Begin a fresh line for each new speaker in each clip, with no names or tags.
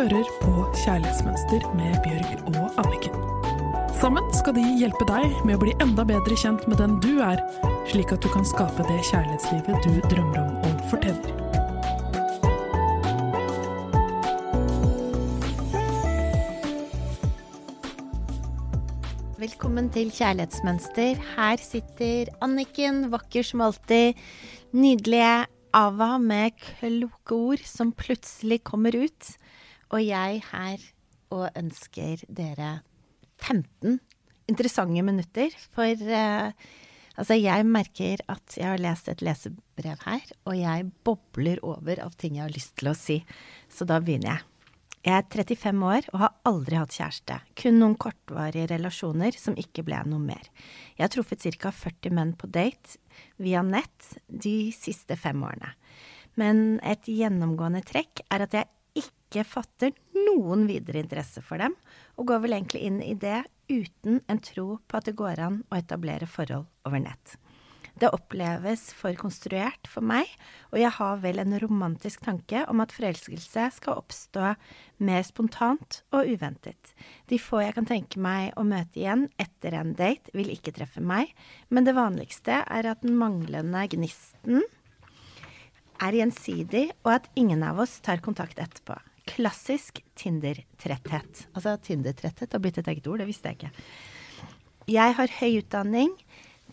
hører på Kjærlighetsmønster med Bjørg og Anniken. Sammen skal de hjelpe deg med å bli enda bedre kjent med den du er, slik at du kan skape det kjærlighetslivet du drømmer om og fortjener.
Velkommen til Kjærlighetsmønster. Her sitter Anniken, vakker som alltid. Nydelige Ava med kloke ord som plutselig kommer ut. Og jeg her og ønsker dere 15 interessante minutter. For eh, altså, jeg merker at jeg har lest et lesebrev her, og jeg bobler over av ting jeg har lyst til å si. Så da begynner jeg. Jeg er 35 år og har aldri hatt kjæreste. Kun noen kortvarige relasjoner som ikke ble noe mer. Jeg har truffet ca. 40 menn på date via nett de siste fem årene. Men et gjennomgående trekk er at jeg ikke fatter noen videre interesse for dem, og går vel egentlig inn i det uten en tro på at det går an å etablere forhold over nett. Det oppleves for konstruert for meg, og jeg har vel en romantisk tanke om at forelskelse skal oppstå mer spontant og uventet. De få jeg kan tenke meg å møte igjen etter en date, vil ikke treffe meg, men det vanligste er at den manglende gnisten er gjensidig, og at ingen av oss tar kontakt etterpå. Klassisk Tinder-tretthet. Altså Tinder-tretthet har blitt et eget ord, det visste jeg ikke. Jeg har høy utdanning,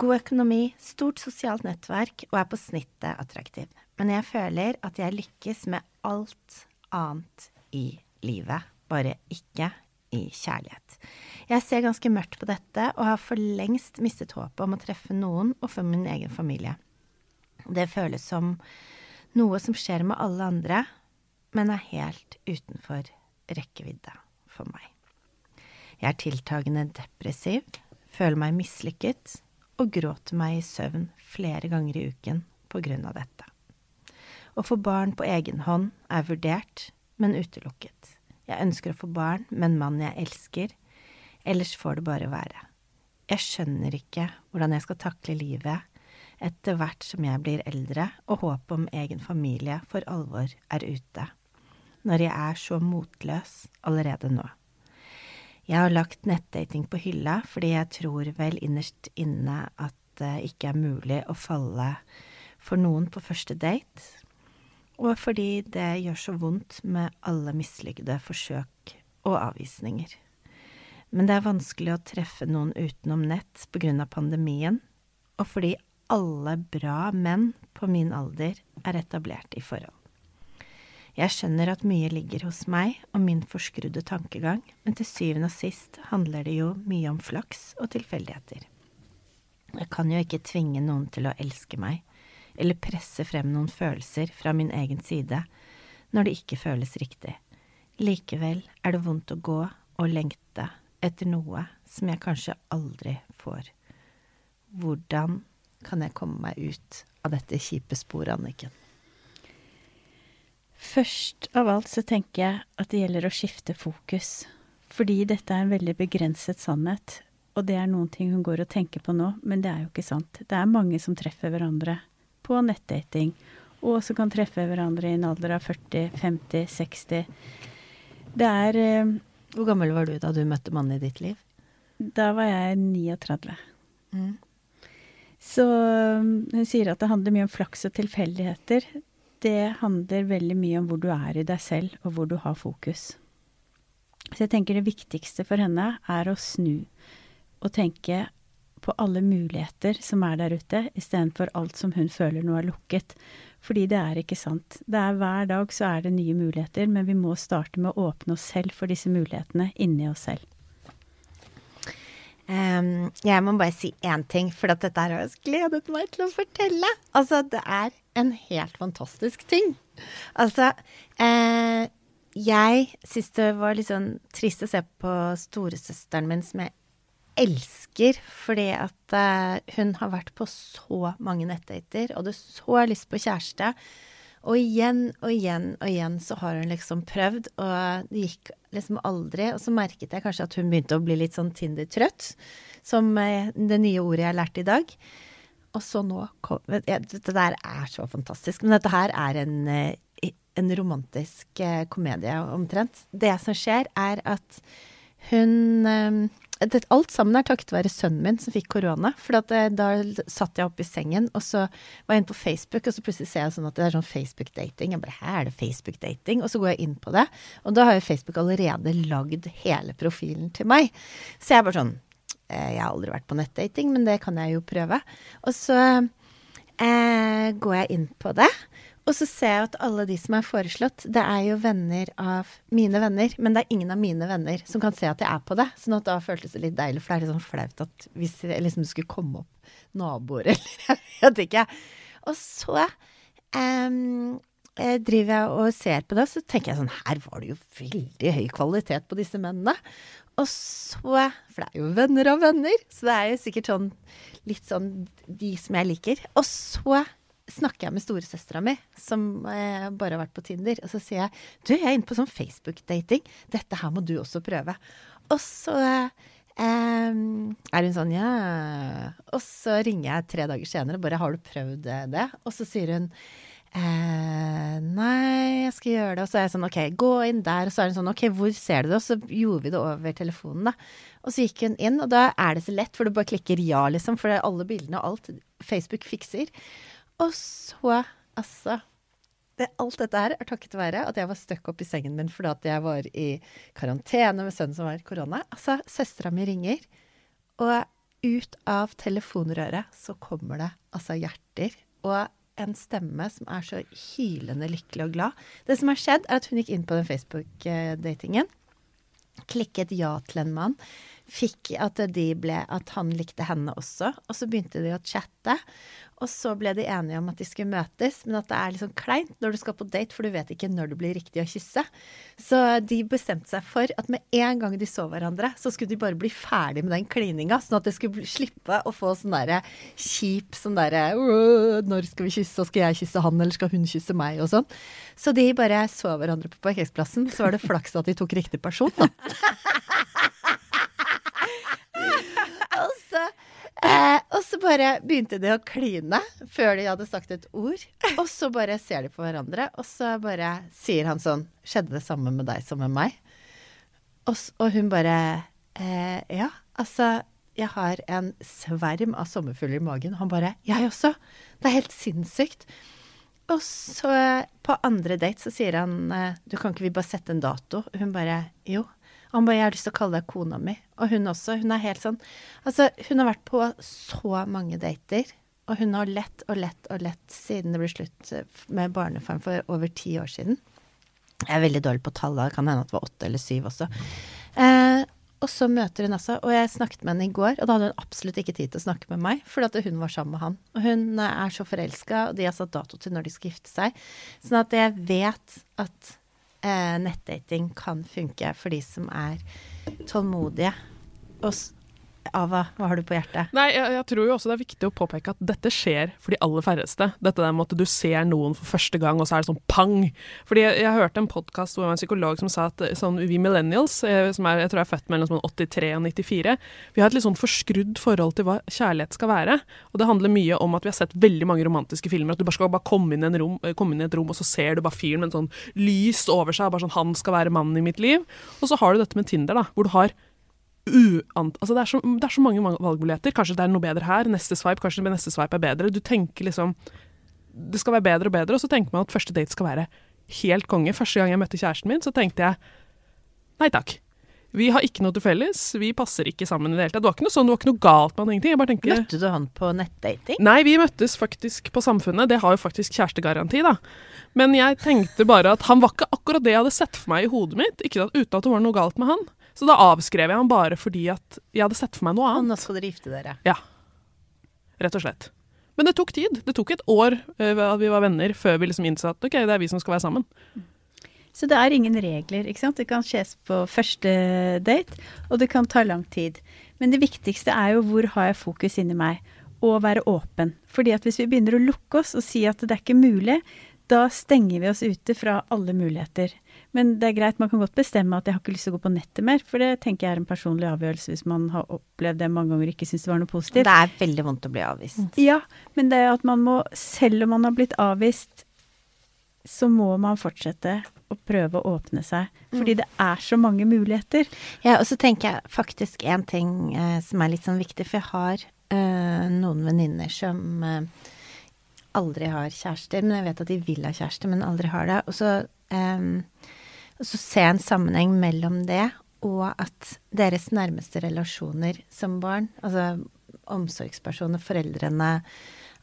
god økonomi, stort sosialt nettverk og er på snittet attraktiv. Men jeg føler at jeg lykkes med alt annet i livet, bare ikke i kjærlighet. Jeg ser ganske mørkt på dette og har for lengst mistet håpet om å treffe noen og for min egen familie. Det føles som noe som skjer med alle andre, men er helt utenfor rekkevidde for meg. Jeg er tiltagende depressiv, føler meg mislykket og gråter meg i søvn flere ganger i uken på grunn av dette. Å få barn på egen hånd er vurdert, men utelukket. Jeg ønsker å få barn med en mann jeg elsker, ellers får det bare være. Jeg skjønner ikke hvordan jeg skal takle livet etter hvert som jeg blir eldre og håpet om egen familie for alvor er ute, når jeg er så motløs allerede nå. Jeg har lagt nettdating på hylla fordi jeg tror vel innerst inne at det ikke er mulig å falle for noen på første date, og fordi det gjør så vondt med alle mislykkede forsøk og avvisninger. Men det er vanskelig å treffe noen utenom nett på grunn av pandemien, og fordi alle bra menn på min alder er etablert i forhold. Jeg skjønner at mye ligger hos meg og min forskrudde tankegang, men til syvende og sist handler det jo mye om flaks og tilfeldigheter. Jeg kan jo ikke tvinge noen til å elske meg, eller presse frem noen følelser fra min egen side når det ikke føles riktig. Likevel er det vondt å gå og lengte etter noe som jeg kanskje aldri får. Hvordan kan jeg komme meg ut av dette kjipe sporet, Anniken?
Først av alt så tenker jeg at det gjelder å skifte fokus. Fordi dette er en veldig begrenset sannhet. Og det er noen ting hun går og tenker på nå, men det er jo ikke sant. Det er mange som treffer hverandre på nettdating, og som kan treffe hverandre i en alder av 40, 50, 60. Det er eh,
Hvor gammel var du da du møtte mannen i ditt liv?
Da var jeg 39. Mm. Så um, hun sier at det handler mye om flaks og tilfeldigheter. Det handler veldig mye om hvor du er i deg selv, og hvor du har fokus. Så jeg tenker det viktigste for henne er å snu og tenke på alle muligheter som er der ute, istedenfor alt som hun føler nå er lukket. Fordi det er ikke sant. Det er Hver dag så er det nye muligheter, men vi må starte med å åpne oss selv for disse mulighetene inni oss selv.
Um, jeg må bare si én ting, for dette har jeg gledet meg til å fortelle. Altså, det er en helt fantastisk ting. Altså, eh, jeg syns det var litt sånn trist å se på storesøsteren min, som jeg elsker, fordi at eh, hun har vært på så mange nettdater og hadde så lyst på kjæreste. Og igjen og igjen og igjen så har hun liksom prøvd, og det gikk liksom aldri. Og så merket jeg kanskje at hun begynte å bli litt sånn Tinder-trøtt, som eh, det nye ordet jeg har lært i dag. Og så nå kom Dette der er så fantastisk. Men dette her er en, eh, en romantisk eh, komedie omtrent. Det som skjer, er at hun eh, Alt sammen er takket være sønnen min som fikk korona. For da satt jeg oppe i sengen, og så var jeg inne på Facebook, og så plutselig ser jeg sånn at det er sånn Facebook-dating. Jeg bare her er det Facebook-dating? Og så går jeg inn på det, og da har jo Facebook allerede lagd hele profilen til meg. Så jeg bare sånn Jeg har aldri vært på nettdating, men det kan jeg jo prøve. Og så eh, går jeg inn på det. Og så ser jeg at alle de som er foreslått, det er jo venner av mine venner. Men det er ingen av mine venner som kan se at jeg er på det. sånn at da føltes det litt deilig, for det er litt sånn flaut at hvis det liksom skulle komme opp naboer eller jeg vet ikke. Og så um, driver jeg og ser på det, så tenker jeg sånn Her var det jo veldig høy kvalitet på disse mennene. Og så For det er jo venner av venner, så det er jo sikkert sånn litt sånn de som jeg liker. Og så snakker jeg med storesøstera mi, som eh, bare har vært på Tinder. Og så sier jeg du, jeg er inne på sånn Facebook-dating. Dette her må du også prøve. Og så eh, er hun sånn ja. Og så ringer jeg tre dager senere bare har du prøvd det? Og så sier hun eh, nei, jeg skal gjøre det. Og så er jeg sånn OK, gå inn der. Og så er hun sånn OK, hvor ser du det? Og så gjorde vi det over telefonen, da. Og så gikk hun inn, og da er det så lett, for du bare klikker ja, liksom. For det er alle bildene og alt Facebook fikser. Og så, altså det, Alt dette her er takket være at jeg var stuck opp i sengen min fordi at jeg var i karantene med sønnen som var korona. Altså, søstera mi ringer, og ut av telefonrøret så kommer det altså hjerter. Og en stemme som er så hylende lykkelig og glad. Det som har skjedd, er at hun gikk inn på den Facebook-datingen. Klikket ja til en mann. Fikk at, ble, at han likte henne også. Og så begynte de å chatte. Og så ble de enige om at de skulle møtes, men at det er sånn kleint når du skal på date, for du vet ikke når det blir riktig å kysse. Så de bestemte seg for at med en gang de så hverandre, så skulle de bare bli ferdig med den klininga, sånn at de skulle slippe å få sånn derre kjip sånn derre Når skal vi kysse, og skal jeg kysse han, eller skal hun kysse meg, og sånn. Så de bare så hverandre på parkeringsplassen. Så var det flaks at de tok riktig person, da. bare begynte de å kline før de hadde sagt et ord. Og så bare ser de på hverandre, og så bare sier han sånn Skjedde det samme med deg som med meg? Og, og hun bare eh, Ja, altså jeg har en sverm av sommerfugler i magen. Han bare Jeg også. Det er helt sinnssykt. Og så på andre date så sier han eh, Du, kan ikke vi bare sette en dato? Hun bare Jo. Han bare 'Jeg har lyst til å kalle deg kona mi'. Og hun også. Hun er helt sånn Altså, hun har vært på så mange dater. Og hun har lett og lett og lett siden det ble slutt med barnefaren for over ti år siden. Jeg er veldig dårlig på tallet, kan hende at det var åtte eller syv også. Eh, og så møter hun altså, og jeg snakket med henne i går, og da hadde hun absolutt ikke tid til å snakke med meg, fordi hun var sammen med han. Og hun er så forelska, og de har satt dato til når de skal gifte seg. Sånn at jeg vet at eh, nettdating kan funke for de som er tålmodige. Og Ava, hva har du på hjertet?
Nei, jeg, jeg, tror jo også det er viktig å påpeke at dette skjer for de aller færreste. Dette der med at du ser noen for første gang, og så er det sånn pang. Fordi jeg, jeg hørte en podkast hvor en psykolog som sa at sånn, vi millennials, eh, som er, jeg tror jeg er født mellom sånn 83 og 94, vi har et litt sånn forskrudd forhold til hva kjærlighet skal være. Og det handler mye om at vi har sett veldig mange romantiske filmer. At du bare skal bare komme inn, rom, eh, komme inn i et rom, og så ser du bare fyren med en sånn lys over seg. Bare sånn 'Han skal være mannen i mitt liv'. Og så har du dette med Tinder, da, hvor du har uant... Altså det er, så, det er, så, mange valgmuligheter. Kanskje det er noe bedre her. Neste swipe, kanskje neste swipe er bedre. Du tenker liksom Det skal være bedre og bedre, og så tenker man at første date skal være helt konge. Første gang jeg møtte kjæresten min, så tenkte jeg nei takk. Vi har ikke noe til felles, vi passer ikke sammen i det hele tatt. Det var ikke noe sånn, det var ikke noe galt med han, ingenting. Tenker,
Møtte du han på nettdating?
Nei, vi møttes faktisk på Samfunnet. Det har jo faktisk kjærestegaranti, da. Men jeg tenkte bare at han var ikke akkurat det jeg hadde sett for meg i hodet mitt. Ikke at, uten at det var noe galt med han. Så da avskrev jeg han bare fordi at jeg hadde sett for meg noe annet.
Og nå skal dere gifte dere?
Ja. Rett og slett. Men det tok tid. Det tok et år uh, at vi var venner, før vi liksom innså at ok, det er vi som skal være sammen.
Så det er ingen regler, ikke sant. Det kan skjes på første date, og det kan ta lang tid. Men det viktigste er jo hvor har jeg fokus inni meg, og være åpen. Fordi at hvis vi begynner å lukke oss og si at det er ikke mulig, da stenger vi oss ute fra alle muligheter. Men det er greit, man kan godt bestemme at jeg har ikke lyst til å gå på nettet mer, for det tenker jeg er en personlig avgjørelse hvis man har opplevd det mange ganger og ikke syns det var noe positivt.
Det er veldig vondt å bli avvist.
Ja, men det at man må, selv om man har blitt avvist, så må man fortsette å prøve å åpne seg. Fordi det er så mange muligheter.
Ja, og så tenker jeg faktisk en ting eh, som er litt sånn viktig, for jeg har eh, noen venninner som eh, aldri har kjærester, men jeg vet at de vil ha kjæreste, men aldri har det. Og så, eh, og så jeg en sammenheng mellom det og at deres nærmeste relasjoner som barn, altså omsorgspersoner, foreldrene,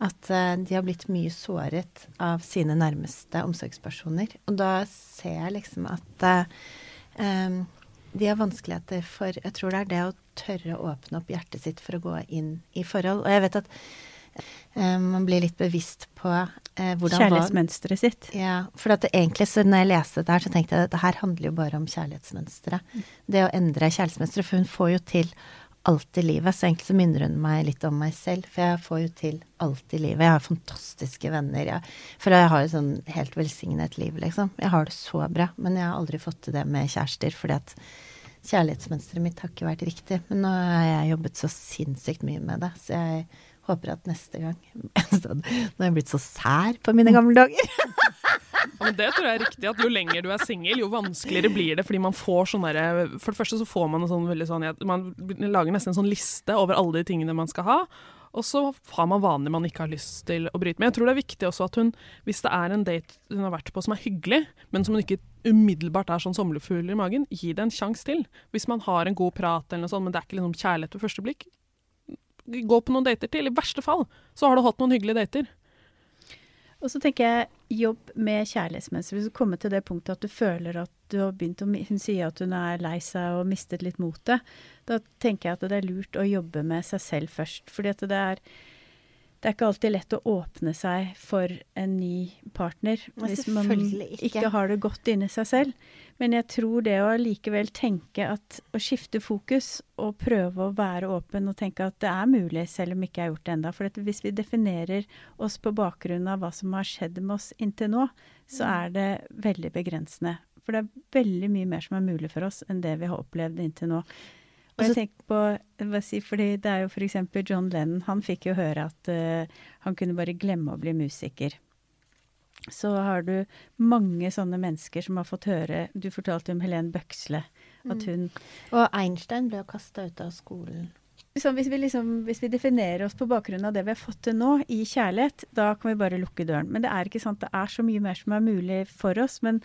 at uh, de har blitt mye såret av sine nærmeste omsorgspersoner. Og da ser jeg liksom at um, de har vanskeligheter for Jeg tror det er det å tørre å åpne opp hjertet sitt for å gå inn i forhold. Og jeg vet at man blir litt bevisst på uh, hvordan
Kjærlighetsmønsteret sitt.
Ja, for at det, egentlig så når jeg leste det her, så tenkte jeg at det her handler jo bare om kjærlighetsmønsteret. Mm. Det å endre kjærlighetsmønsteret. For hun får jo til alt i livet. Så egentlig så minner hun meg litt om meg selv, for jeg får jo til alt i livet. Jeg har fantastiske venner. Jeg, for jeg har jo sånn helt velsignet liv, liksom. Jeg har det så bra. Men jeg har aldri fått til det med kjærester, fordi at kjærlighetsmønsteret mitt har ikke vært riktig. Men nå har jeg jobbet så sinnssykt mye med det, så jeg håper at neste gang Nå har jeg blitt så sær på mine gamle dager.
Ja, men det tror jeg er riktig, at jo lenger du er singel, jo vanskeligere blir det. Fordi man får sånn derre For det første så får man en sånn veldig sånn Man lager nesten en sånn liste over alle de tingene man skal ha. Og så har man vaner man ikke har lyst til å bryte med. Jeg tror det er viktig også at hun, hvis det er en date hun har vært på som er hyggelig, men som hun ikke umiddelbart er sånn sommerfugler i magen, gi det en sjanse til. Hvis man har en god prat eller noe sånt, men det er ikke liksom kjærlighet ved første blikk, gå på noen dater til. I verste fall så har du hatt noen hyggelige dater.
Og så tenker jeg jobb med kjærlighetsmønster. Hvis du kommer til det punktet at du føler at du har begynt å Hun sier at hun er lei seg og mistet litt motet. Da tenker jeg at det er lurt å jobbe med seg selv først. Fordi at det er det er ikke alltid lett å åpne seg for en ny partner hvis man ikke har det godt inni seg selv. Men jeg tror det å likevel tenke at å skifte fokus og prøve å være åpen og tenke at det er mulig, selv om ikke jeg har gjort det ennå. For hvis vi definerer oss på bakgrunn av hva som har skjedd med oss inntil nå, så mm. er det veldig begrensende. For det er veldig mye mer som er mulig for oss enn det vi har opplevd inntil nå. Og jeg tenker på, si, fordi Det er jo f.eks. John Lennon. Han fikk jo høre at uh, han kunne bare glemme å bli musiker. Så har du mange sånne mennesker som har fått høre Du fortalte om Helen Bøksle. At mm. hun mm.
Og Einstein ble jo kasta ut av skolen
så hvis vi, liksom, hvis vi, definerer oss på bakgrunn av det vi har fått til nå, i kjærlighet, da kan vi bare lukke døren. Men det er ikke sant. Det er så mye mer som er mulig for oss. Men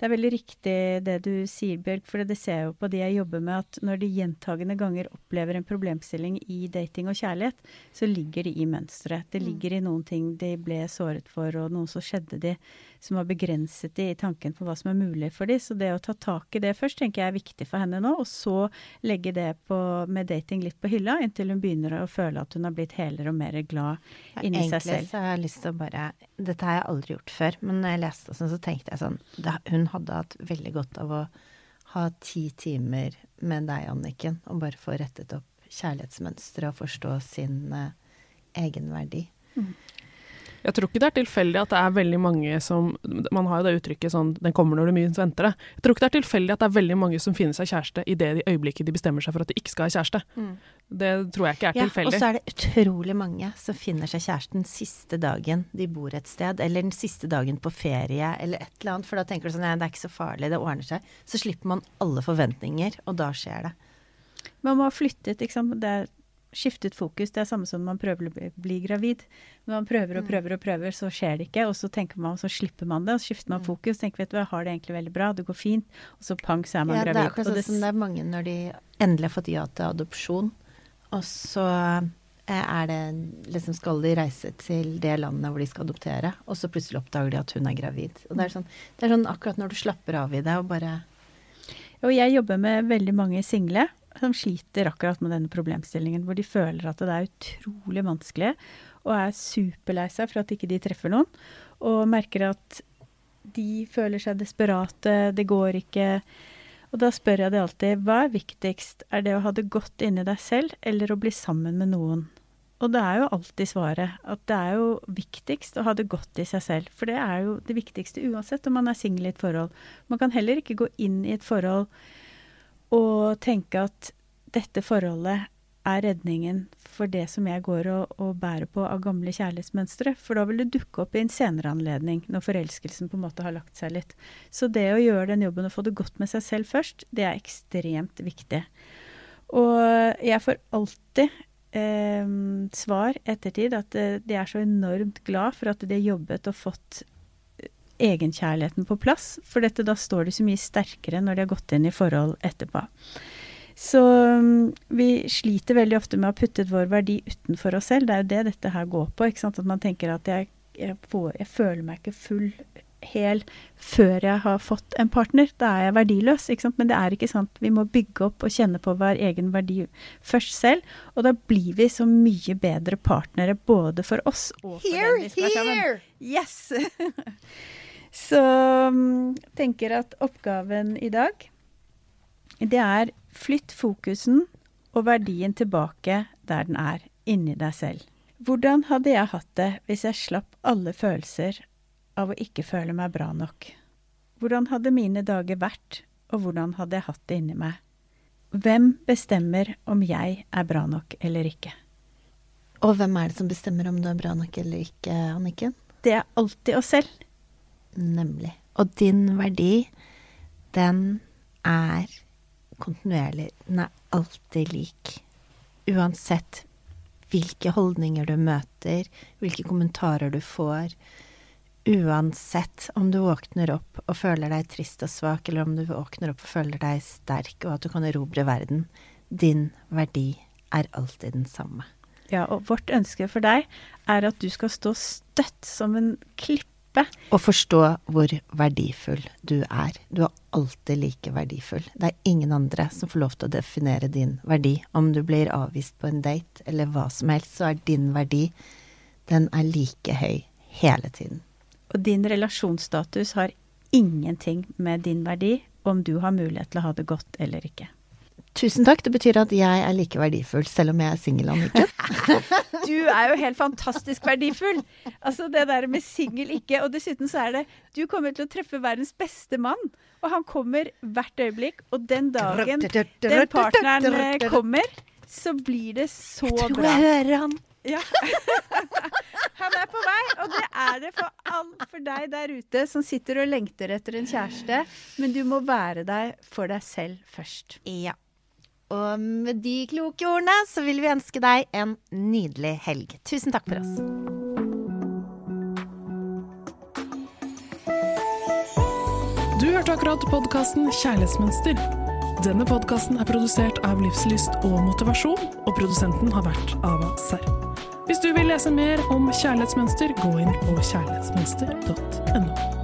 det er veldig riktig det du sier, Bjørg, for det ser jeg jo på de jeg jobber med, at når de gjentagende ganger opplever en problemstilling i dating og kjærlighet, så ligger de i mønsteret. Det mm. ligger i noen ting de ble såret for, og noe som skjedde de som har begrenset de i tanken på hva som er mulig for de. Så det å ta tak i det først tenker jeg er viktig for henne nå, og så legge det på, med dating litt på hylla inntil hun begynner å føle at hun har blitt helere og mer glad ja, inni seg selv.
Egentlig så har jeg lyst til å bare Dette har jeg aldri gjort før, men når jeg leste sånn, så tenkte jeg sånn det, Hun hadde hatt veldig godt av å ha ti timer med deg, Anniken, og bare få rettet opp kjærlighetsmønsteret og forstå sin uh, egenverdi. Mm.
Jeg tror ikke det er tilfeldig at det er veldig mange som Man har jo det uttrykket sånn 'den kommer når du minst venter det'. Jeg tror ikke det er tilfeldig at det er veldig mange som finner seg kjæreste i det øyeblikket de bestemmer seg for at de ikke skal ha kjæreste. Mm. Det tror jeg ikke er tilfeldig.
Og så er det utrolig mange som finner seg kjæresten siste dagen de bor et sted, eller den siste dagen på ferie, eller et eller annet. For da tenker du sånn 'nei, det er ikke så farlig, det ordner seg'. Så slipper man alle forventninger, og da skjer det.
Man må ha flyttet, ikke sant. Det er skiftet fokus. Det er samme som man prøver å bli, gravid. Når man prøver og mm. prøver og prøver, så skjer det ikke. Og så tenker man, så slipper man det, og så skifter man mm. fokus. tenker vet du, jeg har det egentlig veldig bra, det går fint. Og så pang, så er man
ja,
gravid.
Det er akkurat sånn det er mange når de endelig har fått ja til adopsjon, og så eh, er det liksom Skal de reise til det landet hvor de skal adoptere, og så plutselig oppdager de at hun er gravid. Og det er sånn, det er sånn akkurat når du slapper av i det og bare
Og jeg jobber med veldig mange single som sliter akkurat med denne problemstillingen, hvor de føler at det er utrolig vanskelig og er superlei seg for at ikke de treffer noen, og merker at de føler seg desperate, det går ikke. Og da spør jeg de alltid hva er viktigst, er det å ha det godt inni deg selv eller å bli sammen med noen? Og det er jo alltid svaret at det er jo viktigst å ha det godt i seg selv. For det er jo det viktigste uansett om man er singel i et forhold. Man kan heller ikke gå inn i et forhold og tenke at dette forholdet, er redningen for det som jeg går og, og bærer på av gamle kjærlighetsmønstre. For da vil det dukke opp i en senere anledning, når forelskelsen på en måte har lagt seg litt. Så det å gjøre den jobben og få det godt med seg selv først, det er ekstremt viktig. Og jeg får alltid eh, svar ettertid at eh, de er så enormt glad for at de har jobbet og fått egenkjærligheten på plass. For dette, da står de så mye sterkere når de har gått inn i forhold etterpå. Så um, vi sliter veldig ofte med å ha puttet vår verdi utenfor oss selv. Det er jo det dette her går på. ikke sant? At man tenker at jeg, jeg, får, jeg føler meg ikke full, hel, før jeg har fått en partner. Da er jeg verdiløs. ikke sant? Men det er ikke sant. Vi må bygge opp og kjenne på vår egen verdi først selv. Og da blir vi så mye bedre partnere både for oss og for
Here,
den vi skal sammen.
here!
Yes! Så jeg tenker at oppgaven i dag, det er flytt fokusen og verdien tilbake der den er, inni deg selv. Hvordan hadde jeg hatt det hvis jeg slapp alle følelser av å ikke føle meg bra nok? Hvordan hadde mine dager vært, og hvordan hadde jeg hatt det inni meg? Hvem bestemmer om jeg er bra nok eller ikke?
Og hvem er det som bestemmer om du er bra nok eller ikke, Anniken?
Det er alltid oss selv.
Nemlig. Og din verdi, den er kontinuerlig. Den er alltid lik. Uansett hvilke holdninger du møter, hvilke kommentarer du får. Uansett om du våkner opp og føler deg trist og svak, eller om du våkner opp og føler deg sterk og at du kan erobre verden. Din verdi er alltid den samme.
Ja, og vårt ønske for deg er at du skal stå støtt som en klippe.
Og forstå hvor verdifull du er. Du er alltid like verdifull. Det er ingen andre som får lov til å definere din verdi. Om du blir avvist på en date eller hva som helst, så er din verdi den er like høy hele tiden.
Og din relasjonsstatus har ingenting med din verdi om du har mulighet til å ha det godt eller ikke.
Tusen takk. Det betyr at jeg er like verdifull selv om jeg er singel, Anniken.
Du er jo helt fantastisk verdifull! Altså det der med singel ikke Og dessuten så er det Du kommer til å treffe verdens beste mann, og han kommer hvert øyeblikk. Og den dagen den partneren eh, kommer, så blir det så
Tror
bra.
jeg hører han.
Ja. Han er på vei, og det er det for, all, for deg der ute som sitter og lengter etter en kjæreste. Men du må være deg for deg selv først.
Ja. Og med de kloke ordene så vil vi ønske deg en nydelig helg. Tusen takk for oss.
Du hørte akkurat podkasten Kjærlighetsmønster. Denne podkasten er produsert av Livslyst og Motivasjon, og produsenten har vært Ava Serr. Hvis du vil lese mer om kjærlighetsmønster, gå inn på kjærlighetsmønster.no.